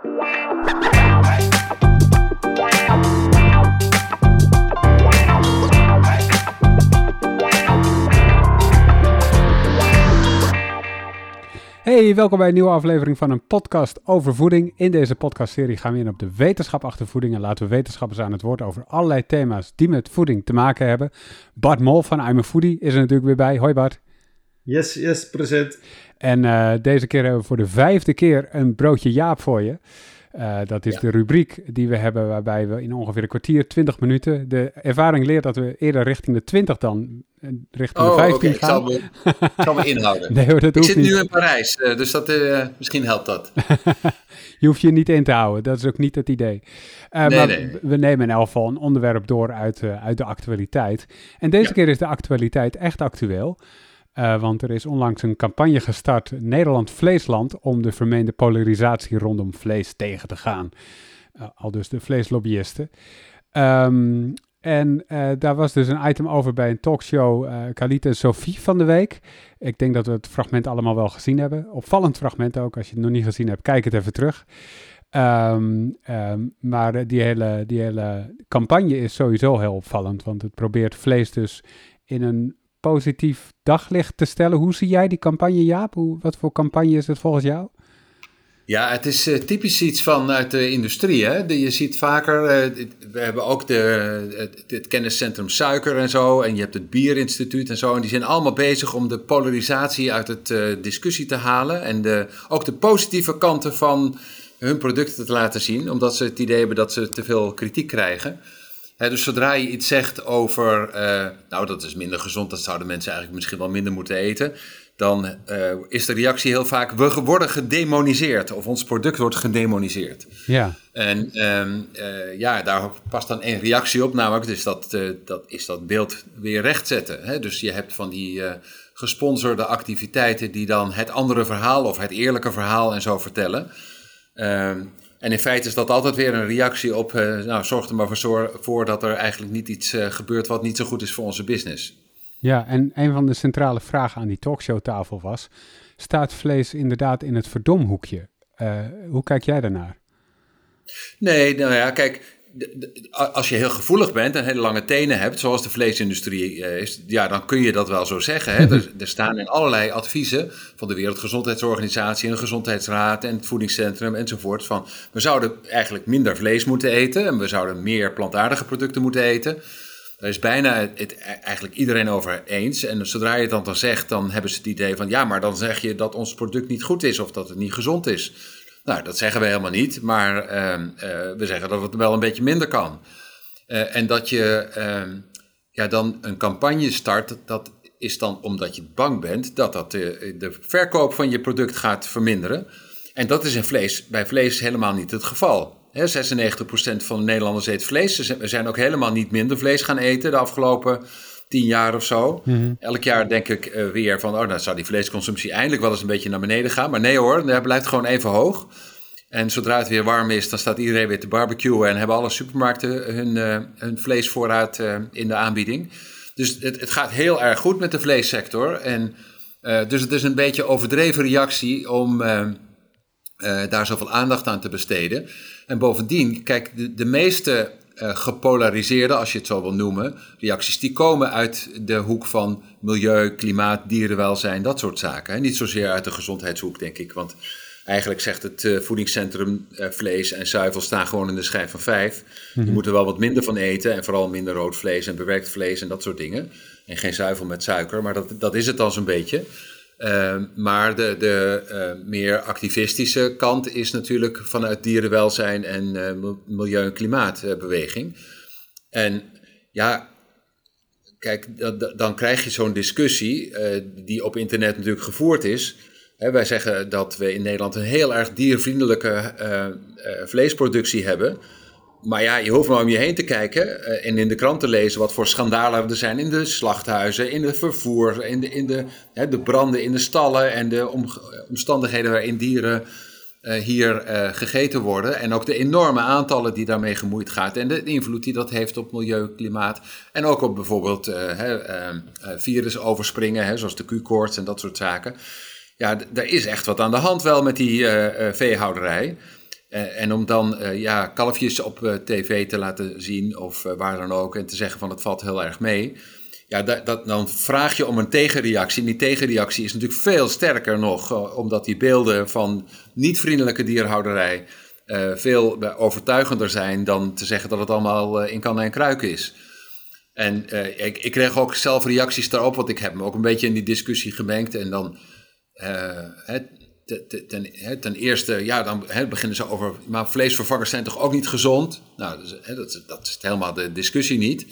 Hey, welkom bij een nieuwe aflevering van een podcast over voeding. In deze podcastserie gaan we in op de wetenschap achter voeding en laten we wetenschappers aan het woord over allerlei thema's die met voeding te maken hebben. Bart Mol van I'm a Foodie is er natuurlijk weer bij. Hoi Bart. Yes, yes, present. En uh, deze keer hebben we voor de vijfde keer een broodje Jaap voor je. Uh, dat is ja. de rubriek die we hebben waarbij we in ongeveer een kwartier, 20 minuten. De ervaring leert dat we eerder richting de 20 dan uh, richting oh, de 15 okay. gaan. Ik zal me, ik zal me inhouden. nee, hoor, dat ik hoeft zit niet. nu in Parijs, dus dat, misschien helpt dat. je hoeft je niet in te houden, dat is ook niet het idee. nee, maar nee. we nemen in elk geval een onderwerp door uit, uit de actualiteit. En deze ja. keer is de actualiteit echt actueel. Uh, want er is onlangs een campagne gestart, Nederland Vleesland, om de vermeende polarisatie rondom vlees tegen te gaan. Uh, al dus de vleeslobbyisten. Um, en uh, daar was dus een item over bij een talkshow, Khalid en Sophie van de week. Ik denk dat we het fragment allemaal wel gezien hebben. Opvallend fragment ook, als je het nog niet gezien hebt, kijk het even terug. Um, um, maar die hele, die hele campagne is sowieso heel opvallend, want het probeert vlees dus in een positief daglicht te stellen. Hoe zie jij die campagne, Jaap? Hoe, wat voor campagne is het volgens jou? Ja, het is uh, typisch iets vanuit de industrie. Hè? Je ziet vaker, uh, we hebben ook de, het, kenniscentrum suiker en zo, en je hebt het bierinstituut en zo, en die zijn allemaal bezig om de polarisatie uit het uh, discussie te halen en de, ook de positieve kanten van hun producten te laten zien, omdat ze het idee hebben dat ze te veel kritiek krijgen. He, dus zodra je iets zegt over, uh, nou dat is minder gezond, dat zouden mensen eigenlijk misschien wel minder moeten eten, dan uh, is de reactie heel vaak, we worden gedemoniseerd of ons product wordt gedemoniseerd. Ja. En um, uh, ja, daar past dan één reactie op, namelijk dus dat, dat is dat beeld weer rechtzetten. He, dus je hebt van die gesponsorde activiteiten die dan het andere verhaal of het eerlijke verhaal en zo vertellen. Um, en in feite is dat altijd weer een reactie op, uh, nou, zorg er maar voor, voor dat er eigenlijk niet iets uh, gebeurt wat niet zo goed is voor onze business. Ja, en een van de centrale vragen aan die talkshowtafel was, staat vlees inderdaad in het verdomhoekje? Uh, hoe kijk jij daarnaar? Nee, nou ja, kijk, als je heel gevoelig bent en hele lange tenen hebt, zoals de vleesindustrie is, ja, dan kun je dat wel zo zeggen. Hè? er, er, staan in allerlei adviezen van de Wereldgezondheidsorganisatie en de Gezondheidsraad en het Voedingscentrum enzovoort van we zouden eigenlijk minder vlees moeten eten en we zouden meer plantaardige producten moeten eten. Daar is bijna het, het, eigenlijk iedereen over eens. En zodra je het dan, dan zegt, dan hebben ze het idee van ja, maar dan zeg je dat ons product niet goed is of dat het niet gezond is. Nou, dat zeggen we helemaal niet, maar uh, uh, we zeggen dat het wel een beetje minder kan. Uh, en dat je uh, ja, dan een campagne start, dat is dan omdat je bang bent dat dat de, de verkoop van je product gaat verminderen. En dat is in vlees, bij vlees helemaal niet het geval. He, 96% van de Nederlanders eet vlees. We zijn ook helemaal niet minder vlees gaan eten de afgelopen tien jaar of zo. Mm-hmm. Elk jaar denk ik uh, weer van, oh, nou zou die vleesconsumptie eindelijk wel eens een beetje naar beneden gaan. Maar nee hoor, dat blijft gewoon even hoog. En zodra het weer warm is, dan staat iedereen weer te barbecuen en hebben alle supermarkten hun, uh, hun vleesvoorraad uh, in de aanbieding. Dus het, het, gaat heel erg goed met de vleessector. En, dus het is een beetje overdreven reactie om daar zoveel aandacht aan te besteden. En bovendien, kijk, de, de meeste gepolariseerde, als je het zo wil noemen, reacties, die komen uit de hoek van milieu, klimaat, dierenwelzijn, dat soort zaken. Hè? Niet zozeer uit de gezondheidshoek, denk ik. Want eigenlijk zegt het uh, voedingscentrum uh, vlees en zuivel staan gewoon in de schijf van vijf. Mm-hmm. Je moet er wel wat minder van eten en vooral minder rood vlees en bewerkt vlees en dat soort dingen. En geen zuivel met suiker, maar dat, dat is het al zo'n beetje. Uh, maar de, de uh, meer activistische kant is natuurlijk vanuit dierenwelzijn en uh, milieu- en klimaatbeweging. En ja, kijk, dan krijg je zo'n discussie die op internet natuurlijk gevoerd is. Hè, wij zeggen dat we in Nederland een heel erg diervriendelijke vleesproductie hebben. Maar ja, je hoeft maar om je heen te kijken uh, en in de krant te lezen wat voor schandalen er zijn in de slachthuizen, in de vervoer, in de, in de, hè, de branden in de stallen en de om, omstandigheden waarin dieren uh, hier uh, gegeten worden. En ook de enorme aantallen die daarmee gemoeid gaat en de invloed die dat heeft op milieu, klimaat en ook op bijvoorbeeld hè, virusoverspringen, hè, zoals de Q-koorts en dat soort zaken. Ja, daar is echt wat aan de hand wel met die veehouderij. En om dan ja, kalfjes op tv te laten zien of waar dan ook en te zeggen van het valt heel erg mee. Ja, dat, dat, dan vraag je om een tegenreactie. En die tegenreactie is natuurlijk veel sterker nog, omdat die beelden van niet-vriendelijke dierhouderij veel overtuigender zijn dan te zeggen dat het allemaal in kan en kruik is. En ik, ik, kreeg ook zelf reacties daarop, want ik heb me ook een beetje in die discussie gemengd. En dan, ten, ten, eerste, ja, dan beginnen ze over, maar vleesvervangers zijn toch ook niet gezond? Nou, dus, dat, dat, is helemaal de discussie niet.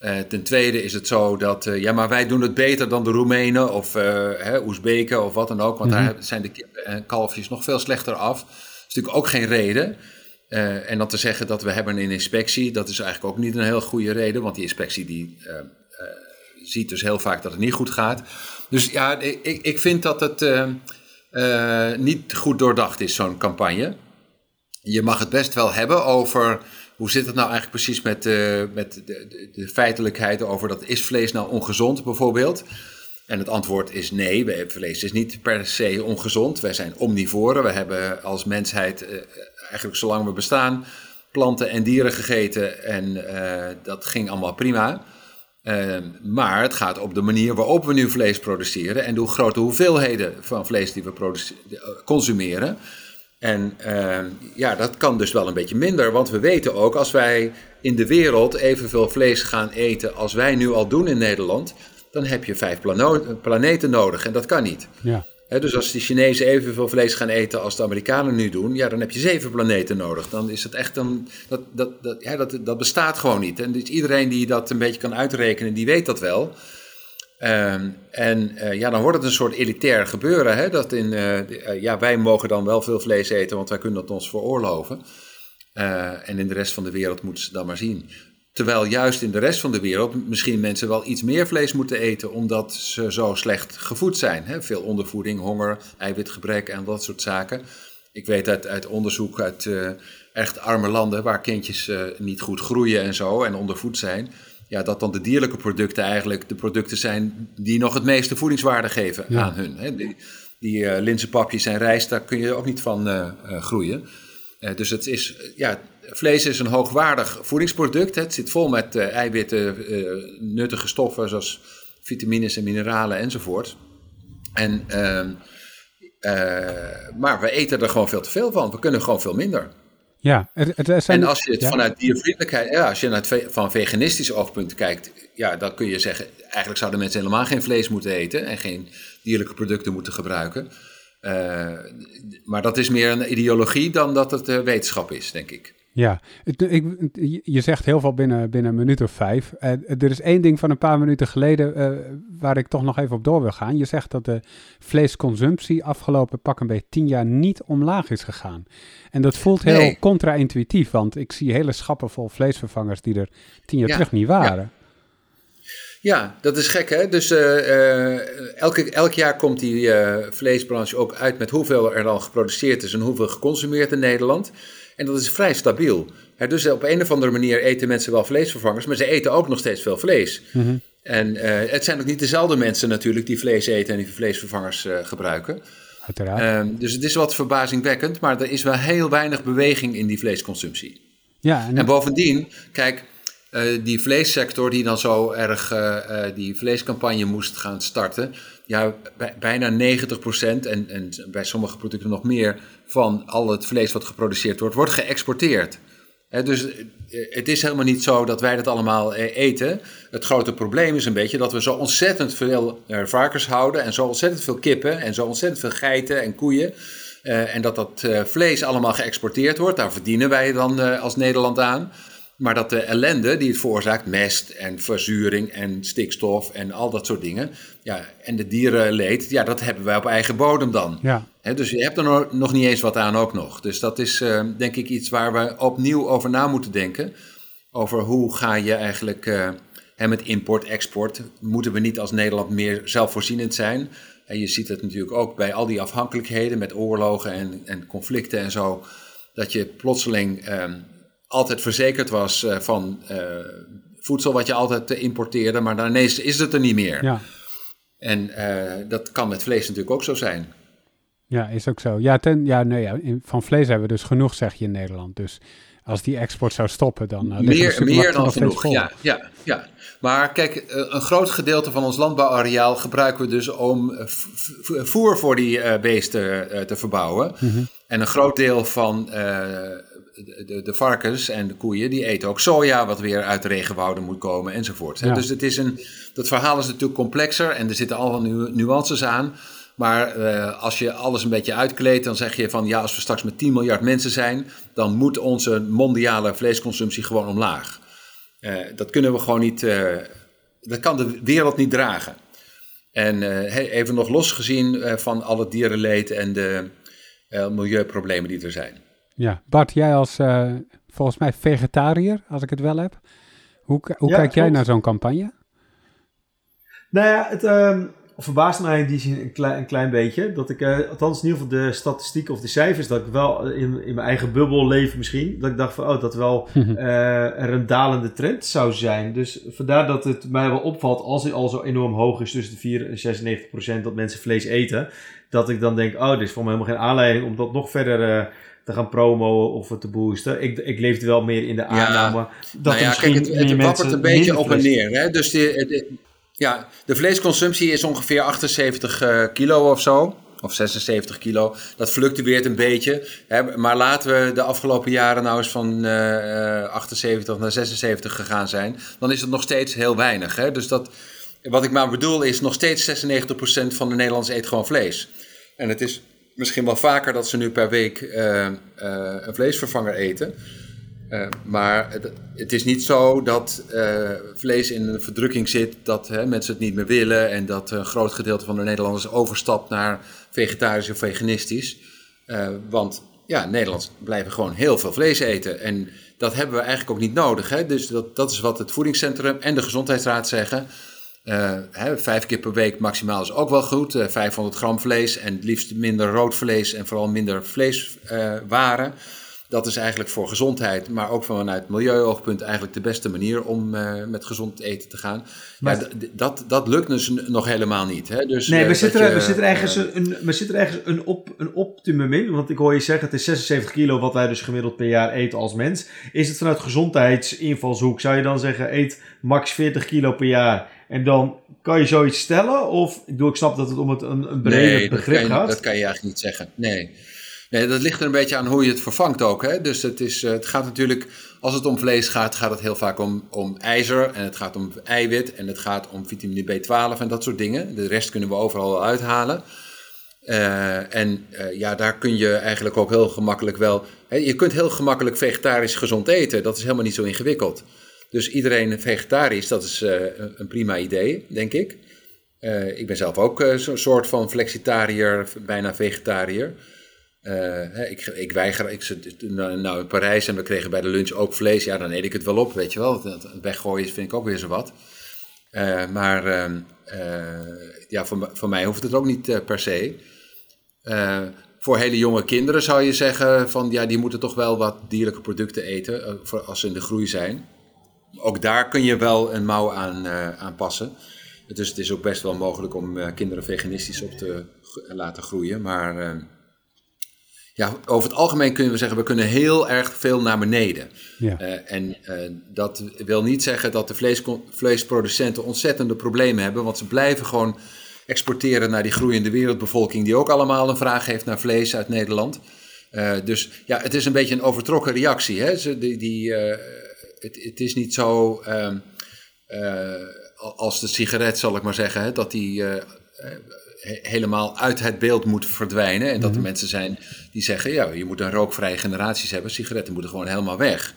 Uh, ten tweede is het zo dat, ja, maar wij doen het beter dan de Roemenen of Oezbeken of wat dan ook, want mm -hmm. daar zijn de kalfjes nog veel slechter af. Dat is natuurlijk ook geen reden. Uh, en dan te zeggen dat we hebben een inspectie, dat is eigenlijk ook niet een heel goede reden, want die inspectie die, uh, uh, ziet dus heel vaak dat het niet goed gaat. Dus ja, ik, ik vind dat het niet goed doordacht is, zo'n campagne. Je mag het best wel hebben over hoe zit het nou eigenlijk precies met, met de, de, de, feitelijkheid over dat is vlees nou ongezond bijvoorbeeld. En het antwoord is nee, vlees is niet per se ongezond. Wij zijn omnivoren, we hebben als mensheid eigenlijk zolang we bestaan planten en dieren gegeten en dat ging allemaal prima. Uh, maar het gaat op de manier waarop we nu vlees produceren en de grote hoeveelheden van vlees die we eh, consumeren. En uh, ja, dat kan dus wel een beetje minder, want we weten ook als wij in de wereld evenveel vlees gaan eten als wij nu al doen in Nederland, dan heb je vijf planeten nodig en dat kan niet. Ja dus als de Chinezen evenveel vlees gaan eten als de Amerikanen nu doen, ja, dan heb je zeven planeten nodig. Dan is het echt een. Dat, dat, dat, ja, dat, dat bestaat gewoon niet. En dus iedereen die dat een beetje kan uitrekenen, die weet dat wel. Uh, en uh, ja, dan wordt het een soort elitair gebeuren. Hè? Dat in, uh, ja, wij mogen dan wel veel vlees eten, want wij kunnen dat ons veroorloven. en in de rest van de wereld moeten ze dan maar zien. Terwijl juist in de rest van de wereld misschien mensen wel iets meer vlees moeten eten, omdat ze zo slecht gevoed zijn. Hè? Veel ondervoeding, honger, eiwitgebrek en dat soort zaken. Ik weet uit, uit onderzoek uit uh, echt arme landen waar kindjes uh, niet goed groeien en zo en ondervoed zijn. Ja, dat dan de dierlijke producten eigenlijk de producten zijn die nog het meeste voedingswaarde geven aan hun. Hè? Die, die uh, linzenpapjes en rijst, daar kun je ook niet van groeien. Dus het is, ja, vlees is een hoogwaardig voedingsproduct. Het zit vol met uh, eiwitten, nuttige stoffen zoals vitamines en mineralen enzovoort. En, uh, maar we eten er gewoon veel te veel van. We kunnen gewoon veel minder. Ja, er, zijn... En als je het vanuit diervriendelijkheid, ja, als je naar het van veganistische oogpunt kijkt, ja, dan kun je zeggen, eigenlijk zouden mensen helemaal geen vlees moeten eten en geen dierlijke producten moeten gebruiken. Maar dat is meer een ideologie dan dat het wetenschap is, denk ik. Ja, ik, je zegt heel veel binnen, binnen een minuut of vijf. Uh, er is één ding van een paar minuten geleden waar ik toch nog even op door wil gaan. Je zegt dat de vleesconsumptie afgelopen pak een beetje tien jaar niet omlaag is gegaan. En dat voelt heel nee. contra-intuïtief, want ik zie hele schappen vol vleesvervangers die er tien jaar terug niet waren. Ja. Ja, dat is gek hè. Dus uh, elke, elk jaar komt die uh, vleesbranche ook uit met hoeveel er dan geproduceerd is en hoeveel geconsumeerd in Nederland. En dat is vrij stabiel. dus op een of andere manier eten mensen wel vleesvervangers, maar ze eten ook nog steeds veel vlees. Mhm. En uh, het zijn ook niet dezelfde mensen natuurlijk die vlees eten en die vleesvervangers uh, gebruiken. Uiteraard. Um, dus het is wat verbazingwekkend, maar er is wel heel weinig beweging in die vleesconsumptie. Ja, en, en bovendien, kijk, uh, die vleessector die dan zo erg die vleescampagne moest gaan starten, ja, bijna 90% en, en bij sommige producten nog meer van al het vlees wat geproduceerd wordt, wordt geëxporteerd. dus eh, het is helemaal niet zo dat wij dat allemaal eh, eten. Het grote probleem is een beetje dat we zo ontzettend veel eh, varkens houden en zo ontzettend veel kippen en zo ontzettend veel geiten en koeien. en dat dat vlees allemaal geëxporteerd wordt. Daar verdienen wij dan als Nederland aan. Maar dat de ellende die het veroorzaakt, mest en verzuring en stikstof en al dat soort dingen, ja, en de dierenleed, ja, dat hebben wij op eigen bodem dan. Ja. dus je hebt er nog niet eens wat aan ook nog. Dus dat is uh, denk ik iets waar we opnieuw over na moeten denken. Over hoe ga je eigenlijk uh, met import, export, moeten we niet als Nederland meer zelfvoorzienend zijn? En je ziet het natuurlijk ook bij al die afhankelijkheden met oorlogen en, en conflicten en zo, dat je plotseling... Uh, altijd verzekerd was uh, van uh, voedsel wat je altijd uh, importeerde, maar ineens is het er niet meer. Ja. En dat kan met vlees natuurlijk ook zo zijn. Ja, is ook zo. Ja, ten, ja, nee, ja, van vlees hebben we dus genoeg, zeg je in Nederland. Dus als die export zou stoppen, dan... Uh, meer meer dan genoeg, ja, ja, ja. Maar kijk, eh, een groot gedeelte van ons landbouwareaal gebruiken we dus om eh, voer voor die beesten te verbouwen. Mhm. En een groot deel van de, de, varkens en de koeien, die eten ook soja, wat weer uit de regenwouden moet komen enzovoort. Dus het is een, dat verhaal is natuurlijk complexer en er zitten allemaal nuances aan. Maar uh, als je alles een beetje uitkleedt, dan zeg je van ja, als we straks met 10 miljard mensen zijn, dan moet onze mondiale vleesconsumptie gewoon omlaag. Uh, dat kunnen we gewoon niet, uh, dat kan de wereld niet dragen. En even nog losgezien van al het dierenleed en de milieuproblemen die er zijn. Ja, Bart, jij als volgens mij vegetariër, als ik het wel heb. Hoe, hoe kijk jij naar zo'n campagne? Nou ja, het, ehm, verbaast mij in die zin een klein, een klein beetje. Dat ik, uh, althans in ieder geval de statistieken of de cijfers, dat ik wel in, in mijn eigen bubbel leef misschien. Dat ik dacht van, oh, dat wel uh, er een dalende trend zou zijn. Dus vandaar dat het mij wel opvalt, als het al zo enorm hoog is, tussen de 4 en 96 procent dat mensen vlees eten. Dat ik dan denk, oh, dit is voor mij helemaal geen aanleiding om dat nog verder... Uh, te gaan promoten of te boosten. Ik, ik leefde wel meer in de aanname ja, dat nou ja, misschien kijk, het, het wappert een beetje op en neer. Hè? Dus de, ja, de vleesconsumptie is ongeveer 78 uh, eh, kilo of zo. Of 76 kilo. Dat fluctueert een beetje. Hè, maar laten we de afgelopen jaren nou eens van uh, eh, 78 naar 76 gegaan zijn. Dan is het nog steeds heel weinig. Hè? Dus dat, wat ik maar bedoel is, nog steeds 96% van de Nederlanders eet gewoon vlees. En het is misschien wel vaker dat ze nu per week uh, een vleesvervanger eten. Uh, maar het, het, is niet zo dat uh, vlees in een verdrukking zit, dat hè, mensen het niet meer willen en dat een groot gedeelte van de Nederlanders overstapt naar vegetarisch of veganistisch. Uh, want ja, Nederlanders blijven gewoon heel veel vlees eten en dat hebben we eigenlijk ook niet nodig. Hè? Dus dat, dat is wat het voedingscentrum en de gezondheidsraad zeggen. Hè, vijf keer per week maximaal is ook wel goed. 500 gram vlees en het liefst minder rood vlees en vooral minder vleeswaren. Dat is eigenlijk voor gezondheid, maar ook vanuit milieuoogpunt eigenlijk de beste manier om uh, met gezond eten te gaan. Maar ja, dat, dat lukt dus nog helemaal niet. Hè? Dus, nee, we, zitten er, we zitten ergens, een, we zitten ergens een, op, een optimum in. Want ik hoor je zeggen, het is 76 kilo wat wij dus gemiddeld per jaar eten als mens. Is het vanuit gezondheidsinvalshoek, zou je dan zeggen, eet max 40 kilo per jaar en dan kan je zoiets stellen? Of, ik, bedoel, ik snap dat het om het een, een breder nee, begrip je, gaat. dat kan je eigenlijk niet zeggen. Nee. Nee, dat ligt er een beetje aan hoe je het vervangt ook. Hè? Dus het, is, eh, het gaat natuurlijk, als het om vlees gaat, gaat het heel vaak om, om ijzer. En het gaat om eiwit. En het gaat om vitamine B12 en dat soort dingen. De rest kunnen we overal uithalen. Uh, en uh, ja, daar kun je eigenlijk ook heel gemakkelijk wel. Hè, je kunt heel gemakkelijk vegetarisch gezond eten. Dat is helemaal niet zo ingewikkeld. Dus iedereen vegetarisch, dat is een prima idee, denk ik. ik ben zelf ook zo'n soort van flexitariër, bijna vegetariër. Uh, ik, ik weiger, ik zit nou in Parijs en we kregen bij de lunch ook vlees. Ja, dan eet ik het wel op, weet je wel. Weggooien vind ik ook weer zo wat. Uh, maar uh, ja, voor, voor mij hoeft het ook niet per se. voor hele jonge kinderen zou je zeggen van ja, die moeten toch wel wat dierlijke producten eten voor, als ze in de groei zijn. Ook daar kun je wel een mouw aan, aan passen. Dus het is ook best wel mogelijk om kinderen veganistisch op te laten groeien. Maar ja, over het algemeen kunnen we zeggen, we kunnen heel erg veel naar beneden. Ja. Uh, en uh, dat wil niet zeggen dat de vlees, vleesproducenten ontzettende problemen hebben, want ze blijven gewoon exporteren naar die groeiende wereldbevolking, die ook allemaal een vraag heeft naar vlees uit Nederland. Uh, dus ja, het is een beetje een overtrokken reactie. Hè? Ze, die, die, het, het, is niet zo ehm, als de sigaret, zal ik maar zeggen, hè, dat die helemaal uit het beeld moet verdwijnen. En dat er mhm. mensen zijn die zeggen, ja, je moet een rookvrije generaties hebben. Sigaretten moeten gewoon helemaal weg.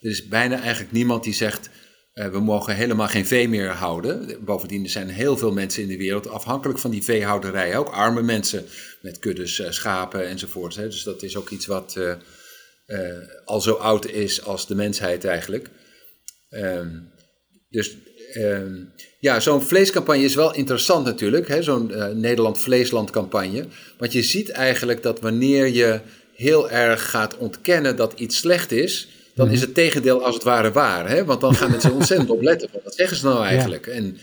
Er is bijna eigenlijk niemand die zegt, uh, we mogen helemaal geen vee meer houden. Bovendien er zijn heel veel mensen in de wereld afhankelijk van die veehouderij. Ook arme mensen met kuddes, uh, schapen enzovoort. Hè. Dus dat is ook iets wat uh, al zo oud is als de mensheid eigenlijk. Ehm, dus ehm, ja, zo'n vleescampagne is wel interessant natuurlijk, zo'n uh, Nederland Vleesland campagne. Want je ziet eigenlijk dat wanneer je heel erg gaat ontkennen dat iets slecht is, dan is mhm. het tegendeel als het ware waar. Hè? Want dan gaan mensen ontzettend opletten. Wat zeggen ze nou eigenlijk? En,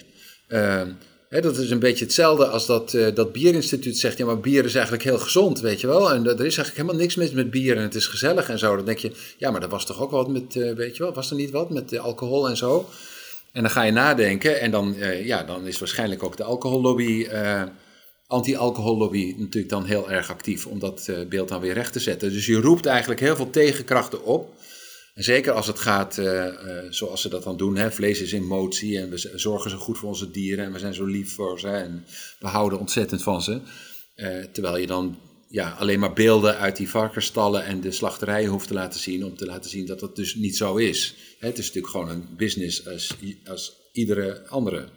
uh, dat is een beetje hetzelfde als dat, uh, dat bierinstituut zegt, ja maar bier is eigenlijk heel gezond, weet je wel. En er is eigenlijk helemaal niks mis met bier en het is gezellig en zo. Dan denk je, ja maar er was toch ook wat met, uh, weet je wel, was er niet wat met alcohol en zo. En dan ga je nadenken en dan, uh, ja, dan is waarschijnlijk ook de alcohollobby, anti-alcohollobby natuurlijk dan heel erg actief om dat beeld dan weer recht te zetten. Dus je roept eigenlijk heel veel tegenkrachten op. En zeker als het gaat uh, uh, zoals ze dat dan doen, hè, vlees is in motie en we zorgen zo goed voor onze dieren en we zijn zo lief voor ze en we houden ontzettend van ze. Uh, terwijl je dan ja, alleen maar beelden uit die varkensstallen en de slachterijen hoeft te laten zien om te laten zien dat dat dus niet zo is. Het is natuurlijk gewoon een business als, als iedere andere.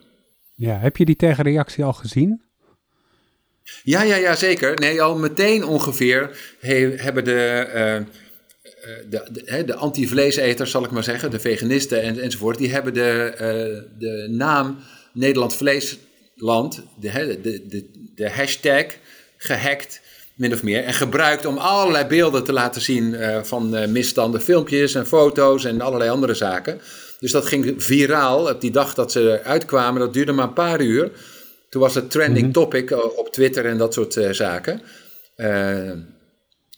Ja, heb je die tegenreactie al gezien? Ja, ja, ja, zeker. Nee, al meteen ongeveer he, hebben de eh, de, de, de anti-vleeseters, zal ik maar zeggen, de veganisten en, enzovoort, die hebben de, uh, de naam Nederland Vleesland, de, de, de, de hashtag, gehackt, min of meer. En gebruikt om allerlei beelden te laten zien uh, van uh, misstanden, filmpjes en foto's en allerlei andere zaken. Dus dat ging viraal op die dag dat ze uitkwamen. Dat duurde maar een paar uur. Toen was het trending -hmm. topic op Twitter en dat soort uh, zaken.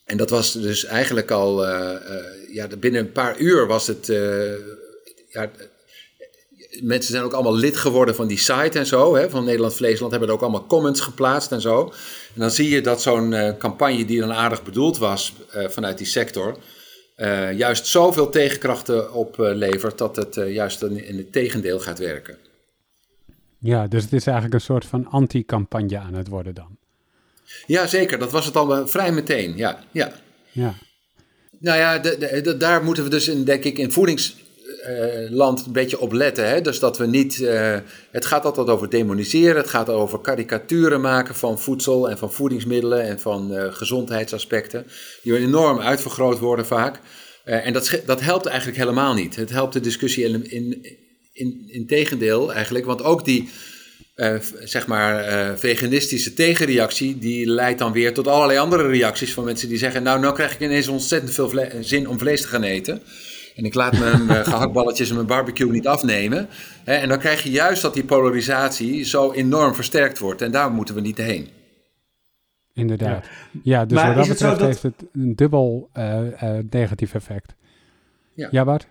En dat was dus eigenlijk al, ja, binnen een paar uur was het, ja, mensen zijn ook allemaal lid geworden van die site en zo, hè, van Nederland Vleesland, hebben er ook allemaal comments geplaatst en zo. En dan zie je dat zo'n campagne die dan aardig bedoeld was vanuit die sector, juist zoveel tegenkrachten oplevert dat het juist in het tegendeel gaat werken. Ja, dus het is eigenlijk een soort van anti-campagne aan het worden dan. Ja, zeker. Dat was het al vrij meteen. Ja, ja. ja. Nou ja, de, de, daar moeten we dus in, denk ik, in voedingsland uh, een beetje op letten. Hè? Dus dat we niet. Uh, het gaat altijd over demoniseren. Het gaat over karikaturen maken van voedsel en van voedingsmiddelen en van uh, gezondheidsaspecten. Die enorm uitvergroot worden vaak. en dat, dat helpt eigenlijk helemaal niet. Het helpt de discussie in, in, in, in tegendeel eigenlijk. Want ook die zeg maar, veganistische tegenreactie, die leidt dan weer tot allerlei andere reacties van mensen die zeggen, nou, nou krijg ik ineens ontzettend veel zin om vlees te gaan eten. En ik laat mijn uh, gehaktballetjes en mijn barbecue niet afnemen. Hè, en dan krijg je juist dat die polarisatie zo enorm versterkt wordt. En daar moeten we niet heen. Inderdaad. Ja, ja dus maar wat dat betreft dat... heeft het een dubbel negatief effect. Ja, ja Bart?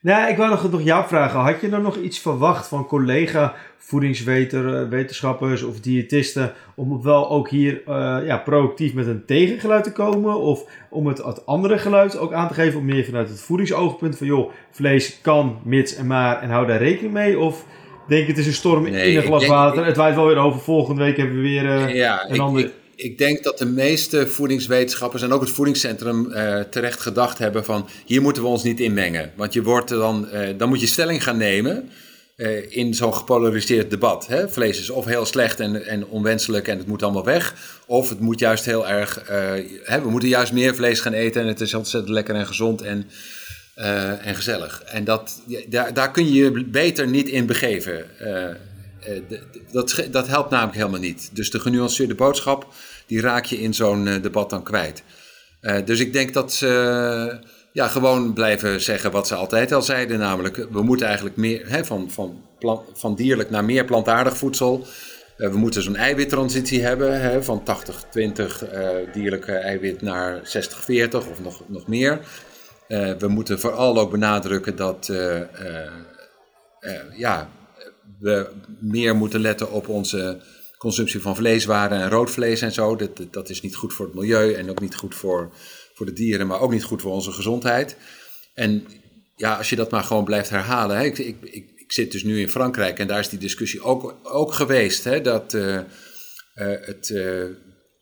Nou, ik wou nog, nog jou vragen. Had je nou nog iets verwacht van collega voedingswetenschappers of diëtisten om wel ook hier uh, ja, proactief met een tegengeluid te komen? Of om het, het andere geluid ook aan te geven, om meer vanuit het voedingsoogpunt van joh, vlees kan, mits en maar en hou daar rekening mee? Of denk het is een storm nee, in een glas water, het waait wel weer over, volgende week hebben we weer uh, ja, een ander ik denk dat de meeste voedingswetenschappers en ook het voedingscentrum uh, terecht gedacht hebben van hier moeten we ons niet inmengen. Want je wordt dan, uh, dan moet je stelling gaan nemen uh, in zo'n gepolariseerd debat. Hè? Vlees is of heel slecht en, en onwenselijk en het moet allemaal weg. Of het moet juist heel erg, hè, we moeten juist meer vlees gaan eten en het is ontzettend lekker en gezond en, en gezellig. En dat, daar, daar kun je je beter niet in begeven. Dat, dat helpt namelijk helemaal niet. Dus de genuanceerde boodschap die raak je in zo'n uh, debat dan kwijt. Uh, dus ik denk dat ze ja, gewoon blijven zeggen wat ze altijd al zeiden. Namelijk, we moeten eigenlijk meer hè, van, van, van dierlijk naar meer plantaardig voedsel. Uh, we moeten zo'n eiwittransitie hebben hè, van 80-20 dierlijke eiwit naar 60-40 of nog, nog meer. we moeten vooral ook benadrukken dat ja, we meer moeten letten op onze consumptie van vleeswaren en rood vlees en zo. Dat, dat is niet goed voor het milieu en ook niet goed voor, voor de dieren, maar ook niet goed voor onze gezondheid. En ja, als je dat maar gewoon blijft herhalen. Hè, ik, ik, ik, zit dus nu in Frankrijk en daar is die discussie ook, ook geweest. Hè, dat uh, uh, het uh,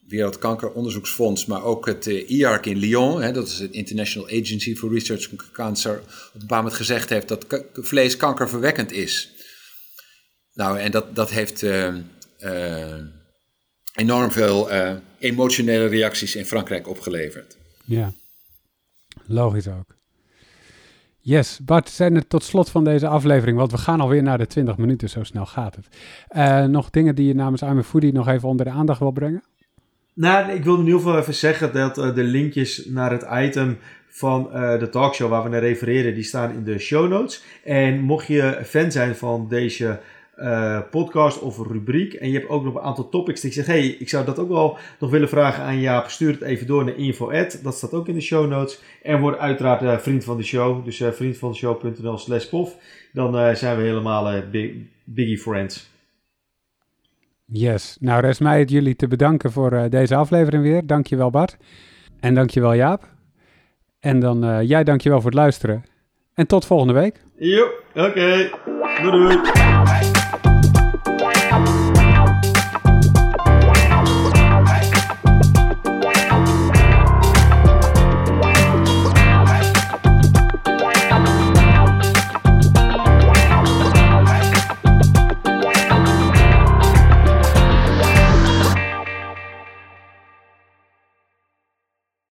Wereldkankeronderzoeksfonds, maar ook het IARC in Lyon, hè, dat is het International Agency for Research on Cancer, op een bepaald moment gezegd heeft dat vlees kankerverwekkend is. Nou, en dat, dat heeft uh, enorm veel uh, emotionele reacties in Frankrijk opgeleverd. Ja, logisch ook. Yes, Bart, zijn er tot slot van deze aflevering, want we gaan alweer naar de 20 minuten, zo snel gaat het. Uh, nog dingen die je namens I'm Foodie nog even onder de aandacht wil brengen? Nou, ik wilde in ieder geval even zeggen dat uh, de linkjes naar het item van uh, de talkshow waar we naar refereren, die staan in de show notes. En mocht je fan zijn van deze eh, podcast of een rubriek. En je hebt ook nog een aantal topics die ik zeg, hey, ik zou dat ook wel nog willen vragen aan Jaap. Stuur het even door naar info Dat staat ook in de show notes. En word uiteraard uh, vriend van de show. Dus uh, vriendvandeshow.nl slash pof. Dan zijn we helemaal big, biggie friends. Yes. Nou, rest mij het jullie te bedanken voor deze aflevering weer. Dankjewel Bart. En dankjewel Jaap. En dan jij dankjewel voor het luisteren. En tot volgende week. Jo, oké. Okay. Doei doei.